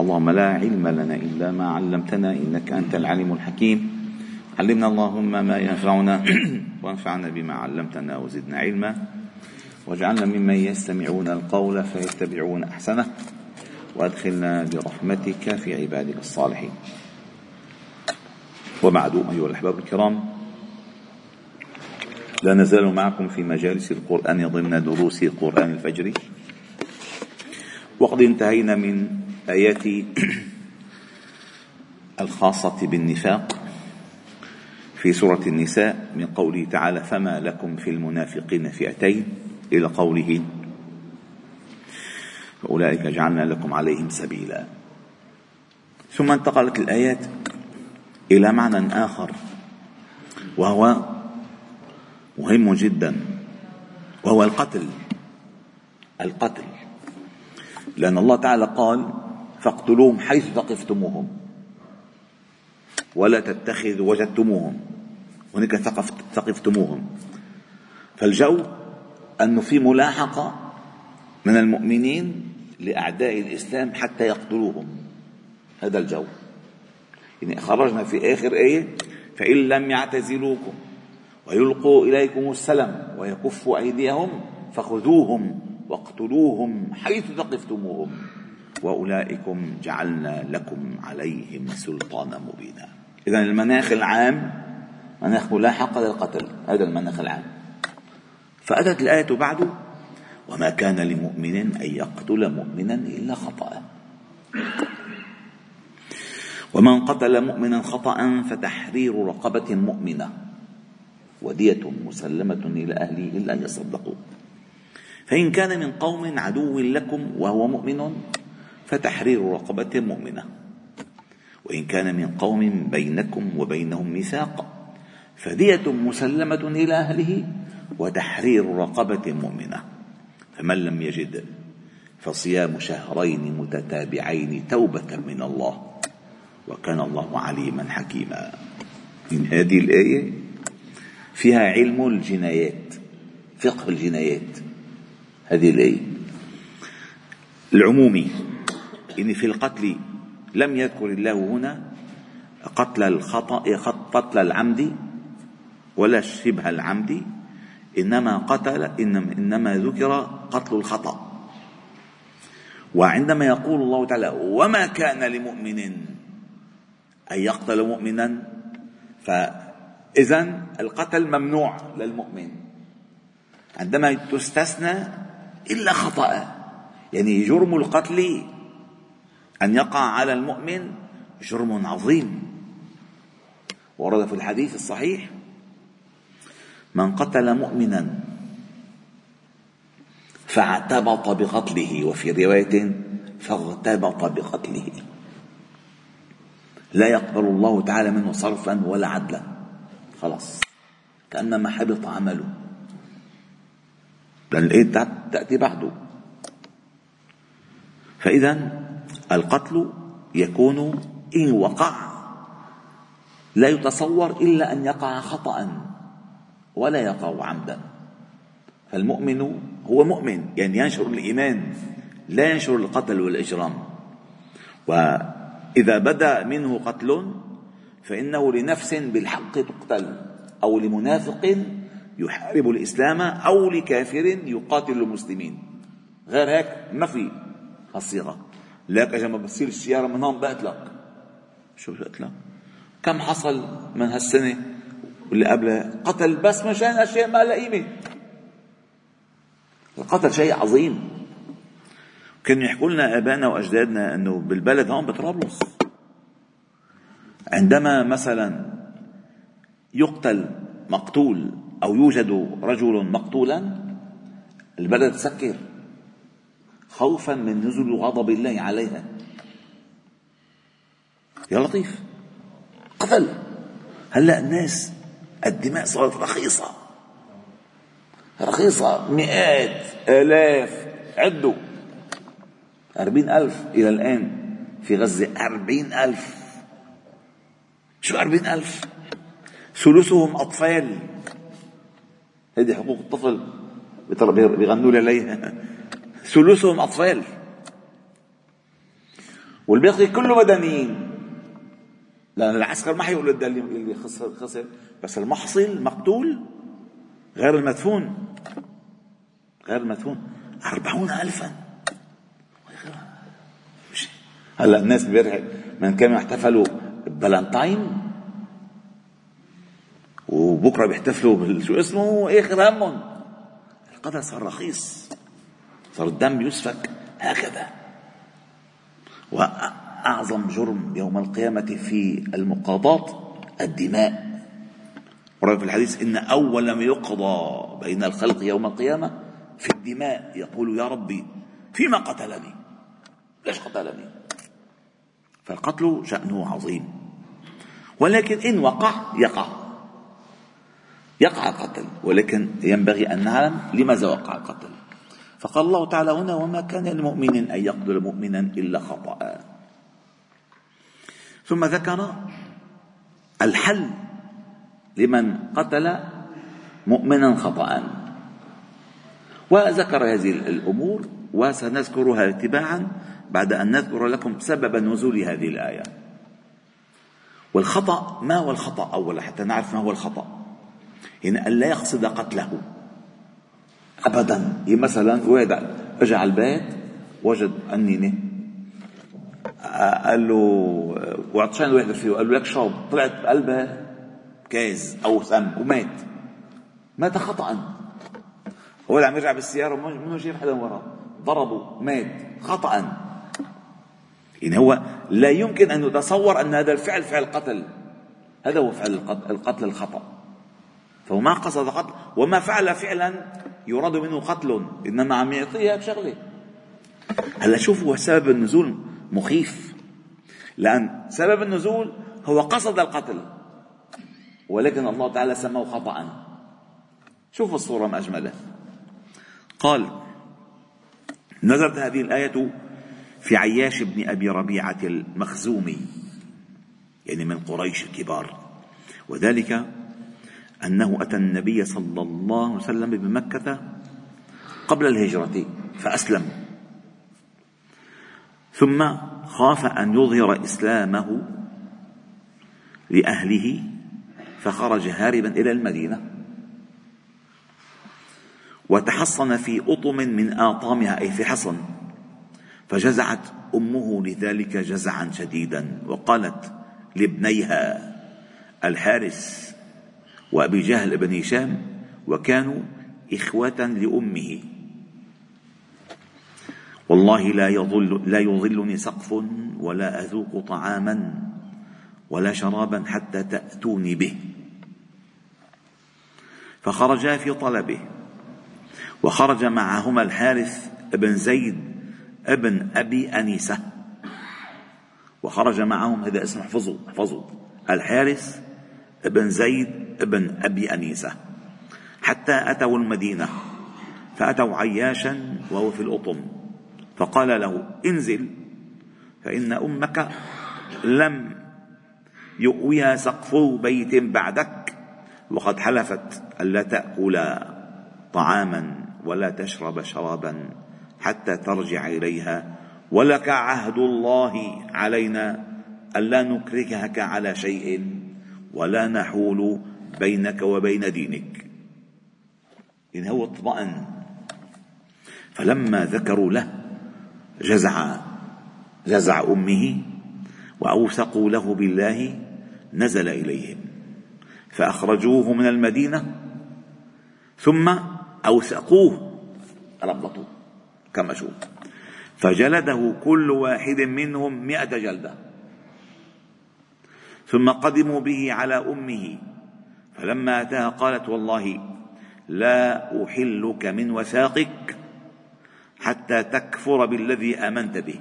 اللهم لا علم لنا إلا ما علمتنا إنك أنت العليم الحكيم. علمنا اللهم ما ينفعنا وانفعنا بما علمتنا وزدنا علما. واجعلنا ممن يستمعون القول فيتبعون أحسنه. وأدخلنا برحمتك في عبادك الصالحين. وبعد أيها الأحباب الكرام لا نزال معكم في مجالس القرآن ضمن دروس قرآن الفجر. وقد انتهينا من آيات الخاصة بالنفاق في سورة النساء من قوله تعالى فما لكم في المنافقين فئتين إلى قوله فأولئك جعلنا لكم عليهم سبيلا. ثم انتقلت الآيات إلى معنى آخر وهو مهم جدا وهو القتل القتل. لأن الله تعالى قال فاقتلوهم حيث ثقفتموهم. ولا تتخذوا وجدتموهم. هناك ثقفتموهم. فالجو أنه في ملاحقة من المؤمنين لأعداء الإسلام حتى يقتلوهم. هذا الجو. يعني خرجنا في آخر آية فإن لم يعتزلوكم ويلقوا إليكم السلام ويكفوا أيديهم فخذوهم واقتلوهم حيث ثقفتموهم. وأولئكم جعلنا لكم عليهم سلطانا مبينا. إذا المناخ العام مناخ ملاحقة للقتل هذا المناخ العام. فأتت الآية بعد وما كان لمؤمن أن يقتل مؤمنا إلا خطأ. ومن قتل مؤمنا خطأ فتحرير رقبة مؤمنة ودية مسلمة إلى أهله إلا أن يصدقوا فإن كان من قوم عدو لكم وهو مؤمن فتحرير رقبة مؤمنة. وإن كان من قوم بينكم وبينهم ميثاق فدية مسلمة إلى أهله وتحرير رقبة مؤمنة. فمن لم يجد فصيام شهرين متتابعين توبة من الله. وكان الله عليما حكيما. من هذه الآية فيها علم الجنايات فقه الجنايات. هذه الآية. العمومي إن في القتل لم يذكر الله هنا قتل الخطأ قتل العمد ولا شبه العمد إنما قتل إنما, إنما ذكر قتل الخطأ. وعندما يقول الله تعالى وما كان لمؤمن أن يقتل مؤمنا؟ فإذا القتل ممنوع للمؤمن. عندما تستثنى إلا خطأ يعني جرم القتل أن يقع على المؤمن جرم عظيم. ورد في الحديث الصحيح من قتل مؤمنا فاعتبط بقتله. وفي رواية فاغتبط بقتله. لا يقبل الله تعالى منه صرفا ولا عدلا. خلاص. كأنما حبط عمله. لأن الآية تأتي بعده. فإذا القتل يكون إن وقع. لا يتصور إلا أن يقع خطأ ولا يقع عمدا. فالمؤمن هو مؤمن يعني ينشر الإيمان لا ينشر القتل والإجرام. وإذا بدا منه قتل فإنه لنفس بالحق تقتل أو لمنافق يحارب الإسلام أو لكافر يقاتل المسلمين. غير هيك ما في هالصيغة لك اجى ما بتصير السيارة من هون بقتلك شو بقتلك كم حصل من هالسنة واللي قبلها؟ قتل بس مشان أشياء ما لها قيمة. القتل شيء عظيم. كانوا يحكوا لنا آبائنا وأجدادنا إنه بالبلد هون بطرابلس. عندما مثلا يقتل مقتول أو يوجد رجل مقتولا البلد تسكر. خوفا من نزول غضب الله عليها. يا لطيف. قتل هلا الناس الدماء صارت رخيصة؟ رخيصة. مئات آلاف. عدوا. أربعين ألف إلى الآن. في غزة أربعين ألف. شو أربعين ألف؟ ثلثهم أطفال. هذه حقوق الطفل. بيغنوا لي عليها. ثلثهم أطفال. والباقي كله مدنيين. لأن العسكر ما حيقول ده اللي خسر خسر بس المحصل مقتول غير المدفون. غير المدفون. أربعون ألفا. هلا الناس امبارح من كانوا يحتفلوا بفالنتاين وبكرة بيحتفلوا شو اسمه؟ آخر همهم. القدر صار رخيص صار الدم يسفك هكذا. وأعظم جرم يوم القيامة في المقاضاة الدماء. ورأي في الحديث إن أول ما يقضى بين الخلق يوم القيامة في الدماء يقول يا ربي فيما قتلني؟ ليش قتلني؟ فالقتل شأنه عظيم. ولكن إن وقع يقع. يقع القتل. ولكن ينبغي أن نعلم لماذا وقع القتل. فقال الله تعالى هنا وما كان لمؤمن أن يقتل مؤمنا إلا خطأ. ثم ذكر الحل لمن قتل مؤمنا خطأ. وذكر هذه الأمور وسنذكرها تباعا بعد أن نذكر لكم سبب نزول هذه الآية. والخطأ ما هو الخطأ أولا حتى نعرف ما هو الخطأ؟ أن لا يقصد قتله. يعني مثلا واحد اجى على البيت وجد أنينة قال له وعطشان الواحد فيه؟ قال له لك شرب. طلعت بقلبها كاز أو سم ومات. مات خطأ هو عم يرجع بالسيارة منه جايب حدا وراه. ضربه مات خطأ يعني هو لا يمكن أن يتصور أن هذا الفعل فعل قتل. هذا هو فعل القتل الخطأ. فهو ما قصد قتل وما فعل فعلا يراد منه قتل إنما عم يعطيها بشغلة. هلأ شوفوا سبب النزول مخيف لأن سبب النزول هو قصد القتل ولكن الله تعالى سماه خطأ. شوفوا الصورة ما أجملها قال نزلت هذه الآية في عياش بن أبي ربيعة المخزومي يعني من قريش الكبار. وذلك أنه أتى النبي صلى الله عليه وسلم بمكة قبل الهجرة فأسلم. ثم خاف أن يظهر إسلامه لأهله فخرج هاربا إلى المدينة. وتحصن في أطم من آطامها أي في حصن. فجزعت أمه لذلك جزعا شديدا وقالت لابنيها الحارس وأبي جهل بن هشام وكانوا إخوة لأمه. والله لا يظل لا يظلني سقف ولا أذوق طعاما ولا شرابا حتى تأتوني به. فخرجا في طلبه وخرج معهما الحارث بن زيد ابن أبي أنيسة. وخرج معهم هذا اسم احفظوا احفظوا الحارث ابن زيد ابن أبي أنيسة حتى أتوا المدينة فأتوا عياشا وهو في الأطم فقال له انزل فإن أمك لم يؤويها سقف بيت بعدك وقد حلفت ألا تأكل طعاما ولا تشرب شرابا حتى ترجع إليها ولك عهد الله علينا ألا نكرهك على شيء ولا نحول بينك وبين دينك. إن هو اطمأن. فلما ذكروا له جزع جزع أمه وأوثقوا له بالله نزل إليهم. فأخرجوه من المدينة ثم أوثقوه. ربطوه كما شوف فجلده كل واحد منهم مئة جلدة. ثم قدموا به على أمه. فلما أتاها قالت والله لا أحلك من وثاقك حتى تكفر بالذي آمنت به.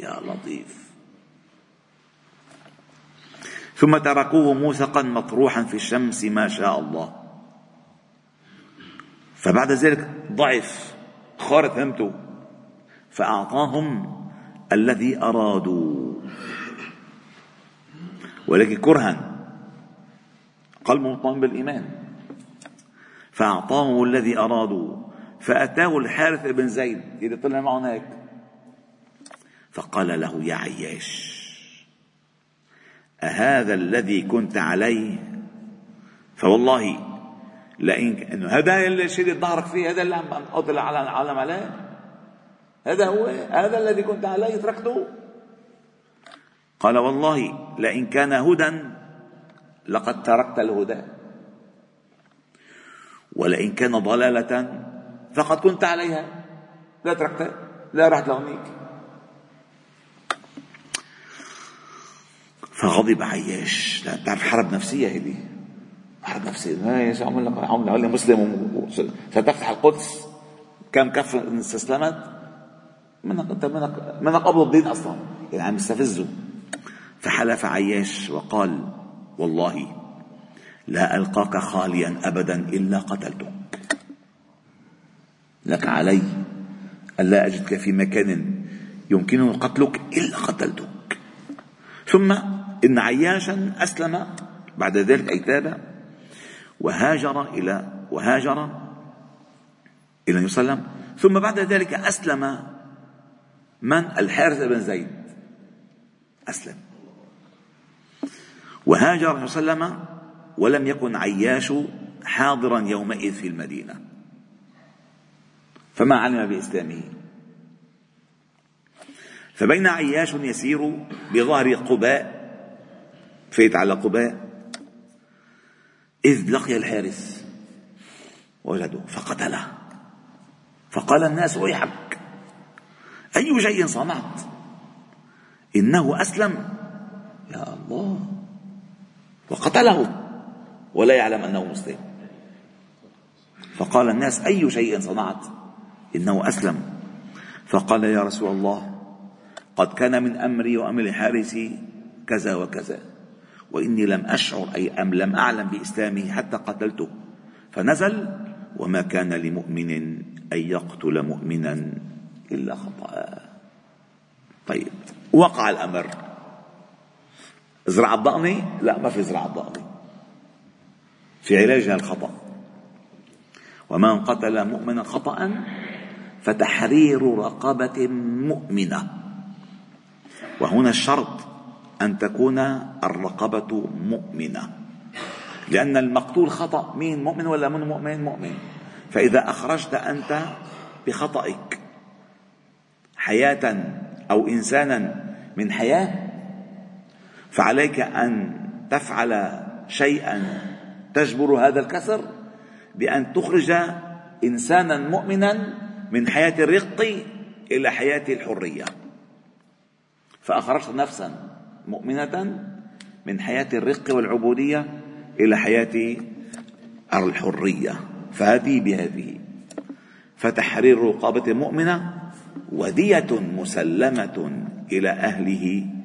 يا لطيف. ثم تركوه موثقا مطروحا في الشمس ما شاء الله. فبعد ذلك ضعف خارت همته فأعطاهم الذي أرادوا. ولكن كرها قلب مطمئن بالإيمان. فأعطاهم الذي أرادوا فأتاه الحارث بن زيد اللي طلع معهم هيك فقال له يا عياش أهذا الذي كنت عليه؟ فوالله لئن إنه هذا اللي شدد ظهرك فيه هذا اللي عم أطلع على العالم عليه. هذا هو هذا الذي كنت عليه تركته. قال والله لئن كان هدى لقد تركت الهدى. ولئن كان ضلالة فقد كنت عليها. لا تركتها لا رحت لهونيك فغضب عياش. لا تعرف حرب نفسية هذه؟ حرب نفسية. إيش عمل لك عمل لي مسلم ستفتح القدس. كم كف استسلمت؟ منك انت منك منك قبض الدين أصلا. يعني عم يستفزه. فحلف عياش وقال والله لا ألقاك خاليا ابدا إلا قتلتك. لك علي الا أجدك في مكان يمكنه قتلك إلا قتلتك. ثم إن عياشا أسلم بعد ذلك أي تاب وهاجر إلى وهاجر إلى وسلم. ثم بعد ذلك أسلم من؟ الحارث بن زيد. أسلم. وهاجر صلى الله عليه وسلم ولم يكن عياش حاضرا يومئذ في المدينة. فما علم بإسلامه. فبين عياش يسير بظهر قباء فيت على قباء إذ لقي الحارث وجده فقتله. فقال الناس ويحك أي شيء صنعت؟ إنه أسلم. يا الله. وقتله ولا يعلم أنه مسلم. فقال الناس أي شيء صنعت؟ إنه أسلم. فقال يا رسول الله قد كان من أمري وأمر الحارث كذا وكذا وإني لم أشعر أي أم لم أعلم بإسلامه حتى قتلته. فنزل وما كان لمؤمن أن يقتل مؤمنا إلا خطأ. طيب وقع الأمر. ازرع الضأني؟ لا ما في ازرع الضأني. في علاجها الخطأ. ومن قتل مؤمنا خطأ فتحرير رقبة مؤمنة. وهنا الشرط أن تكون الرقبة مؤمنة. لأن المقتول خطأ. مين مؤمن ولا من مؤمن؟ مؤمن. فإذا أخرجت أنت بخطئك حياة أو إنسانا من حياة فعليك أن تفعل شيئا تجبر هذا الكسر بأن تخرج إنسانا مؤمنا من حياة الرق إلى حياة الحرية. فأخرجت نفسا مؤمنة من حياة الرق والعبودية إلى حياة الحرية. فهذه بهذه. فتحرير رقابة مؤمنة ودية مسلمة إلى أهله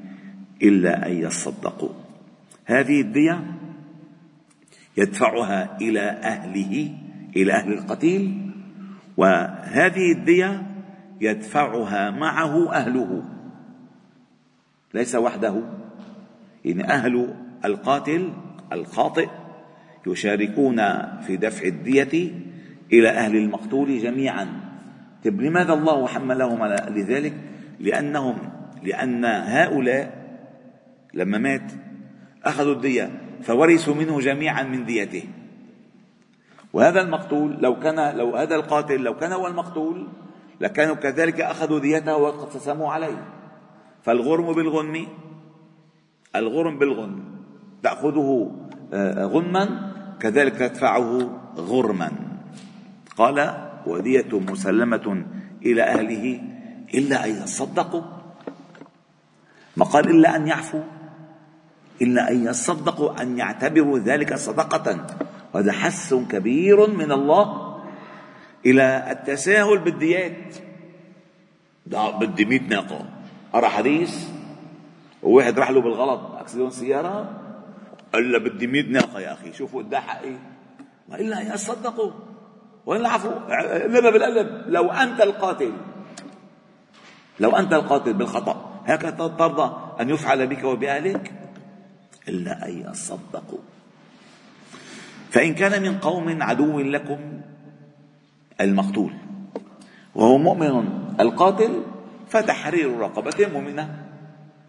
إلا أن يصدقوا. هذه الدية يدفعها إلى أهله إلى أهل القتيل وهذه الدية يدفعها معه أهله. ليس وحده. يعني أهل القاتل الخاطئ يشاركون في دفع الدية إلى أهل المقتول جميعا. طيب لماذا الله حملهم على لذلك؟ لأنهم لأن هؤلاء لما مات أخذوا الدية فورثوا منه جميعا من ديته. وهذا المقتول لو كان لو هذا القاتل لو كان هو المقتول لكانوا كذلك أخذوا ديته واقتسموا عليه. فالغرم بالغنم الغرم بالغنم تأخذه آه، غنما كذلك تدفعه غرما. قال ودية مسلمة إلى أهله إلا أن يصدقوا. ما قال إلا أن يعفوا إلا أن يصدقوا أن يعتبروا ذلك صدقة. وهذا حث كبير من الله إلى التساهل بالديات. ده بدي 100 ناقة. قرا حديث وواحد راح له بالغلط اكسدون سيارة قال له بدي 100 ناقة يا أخي شوفوا قد حقي. والا يصدقوا. وين العفو؟ لما بالقلب لو أنت القاتل لو أنت القاتل بالخطأ هكذا ترضى أن يفعل بك وبأهلك؟ إلا أن يصدقوا. فإن كان من قوم عدو لكم المقتول وهو مؤمن القاتل فتحرير رقبة مؤمنة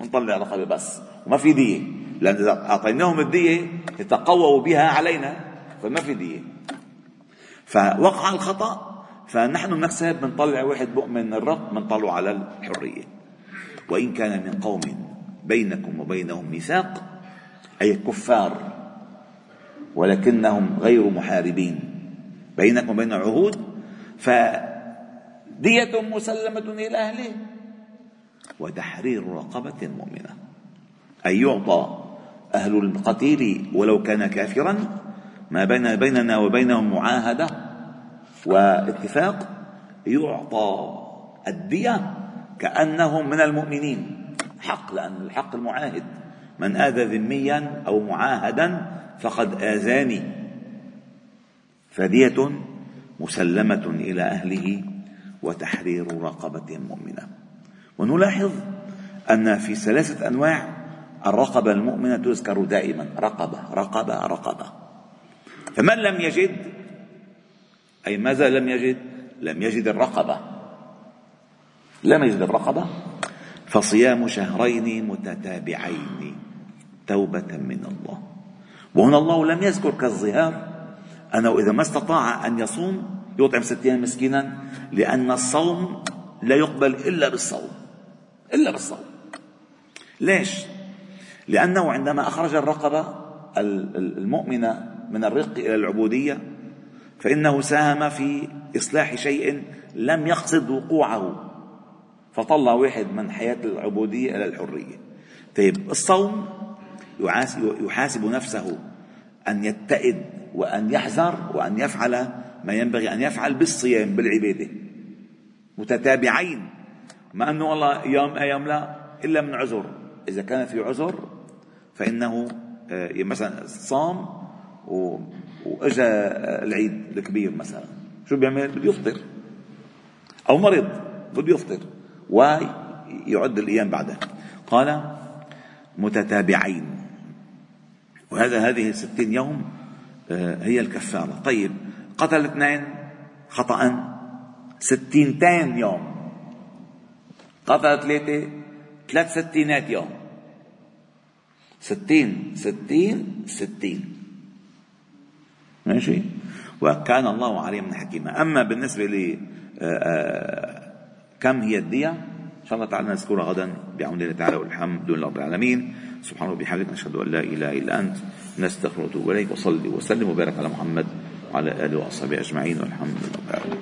ونطلع رقبة بس وما في دية. لأن إذا أعطيناهم الدية يتقووا بها علينا فما في دية. فوقع الخطأ فنحن نحسب بنطلع واحد مؤمن من الرق بنطلعه على الحرية. وإن كان من قوم بينكم وبينهم ميثاق أي كفار ولكنهم غير محاربين بينكم وبين عهود فدية مسلمة إلى أهله وتحرير رقبة مؤمنة. أي يعطى أهل القتيل ولو كان كافرا ما بين بيننا وبينهم معاهدة واتفاق يعطى الدية كأنهم من المؤمنين. حق لأن الحق المعاهد. من آذى ذميا أو معاهدا فقد آذاني. فدية مسلمة إلى أهله وتحرير رقبة مؤمنة. ونلاحظ أن في ثلاثة أنواع الرقبة المؤمنة تذكر دائما. رقبة رقبة رقبة. فمن لم يجد أي ماذا لم يجد؟ لم يجد الرقبة. لم يجد الرقبة. فصيام شهرين متتابعين. توبة من الله. وهنا الله لم يذكر كالظهار. أنه إذا ما استطاع أن يصوم يطعم ستين مسكينا لأن الصوم لا يقبل إلا بالصوم. إلا بالصوم. ليش؟ لأنه عندما أخرج الرقبة المؤمنة من الرق إلى العبودية فإنه ساهم في إصلاح شيء لم يقصد وقوعه. فطلع واحد من حياة العبودية إلى الحرية. طيب الصوم يحاسب نفسه أن يتئد وأن يحذر وأن يفعل ما ينبغي أن يفعل بالصيام بالعبادة. متتابعين. ما أنه والله يوم أيام لا إلا من عذر. إذا كان في عذر فإنه آه، مثلا صام وإجا العيد الكبير مثلا. شو بيعمل؟ بده يفطر. أو مرض بده يفطر. ويعد الأيام بعدها قال متتابعين. وهذا هذه الستين يوم آه، هي الكفارة. طيب قتل اثنين خطأ. ستينتين يوم. قتل ثلاثة ثلاث ستينات يوم. ستين ستين ستين. ماشي؟ وكان الله عليما حكيما. أما بالنسبة ل آه، آه، كم هي الدية؟ إن شاء الله تعالى نذكرها غدا بعون الله تعالى والحمد لله رب العالمين. سبحانه وبحمدك نشهد أن لا إله إلا أنت نستغفر ونتوب إليك وصلي وسلم وبارك على محمد وعلى آله وأصحابه أجمعين والحمد لله